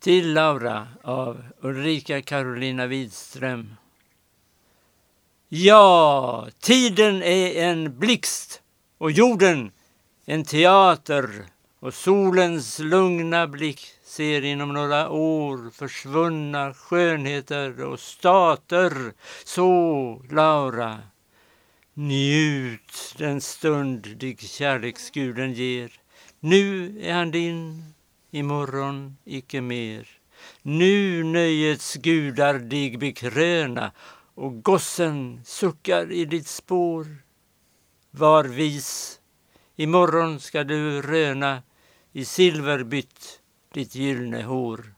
Till Laura av Ulrika Carolina Widström. Ja, tiden är en blixt och jorden en teater och solens lugna blick ser inom några år försvunna skönheter och stater. Så, Laura, njut den stund dig kärleksguden ger. Nu är han din, imorgon icke mer. Nu nöjets gudar dig bekröna och gossen suckar i ditt spår. Var vis, imorgon ska du röna i silverbytt ditt gyllne hår.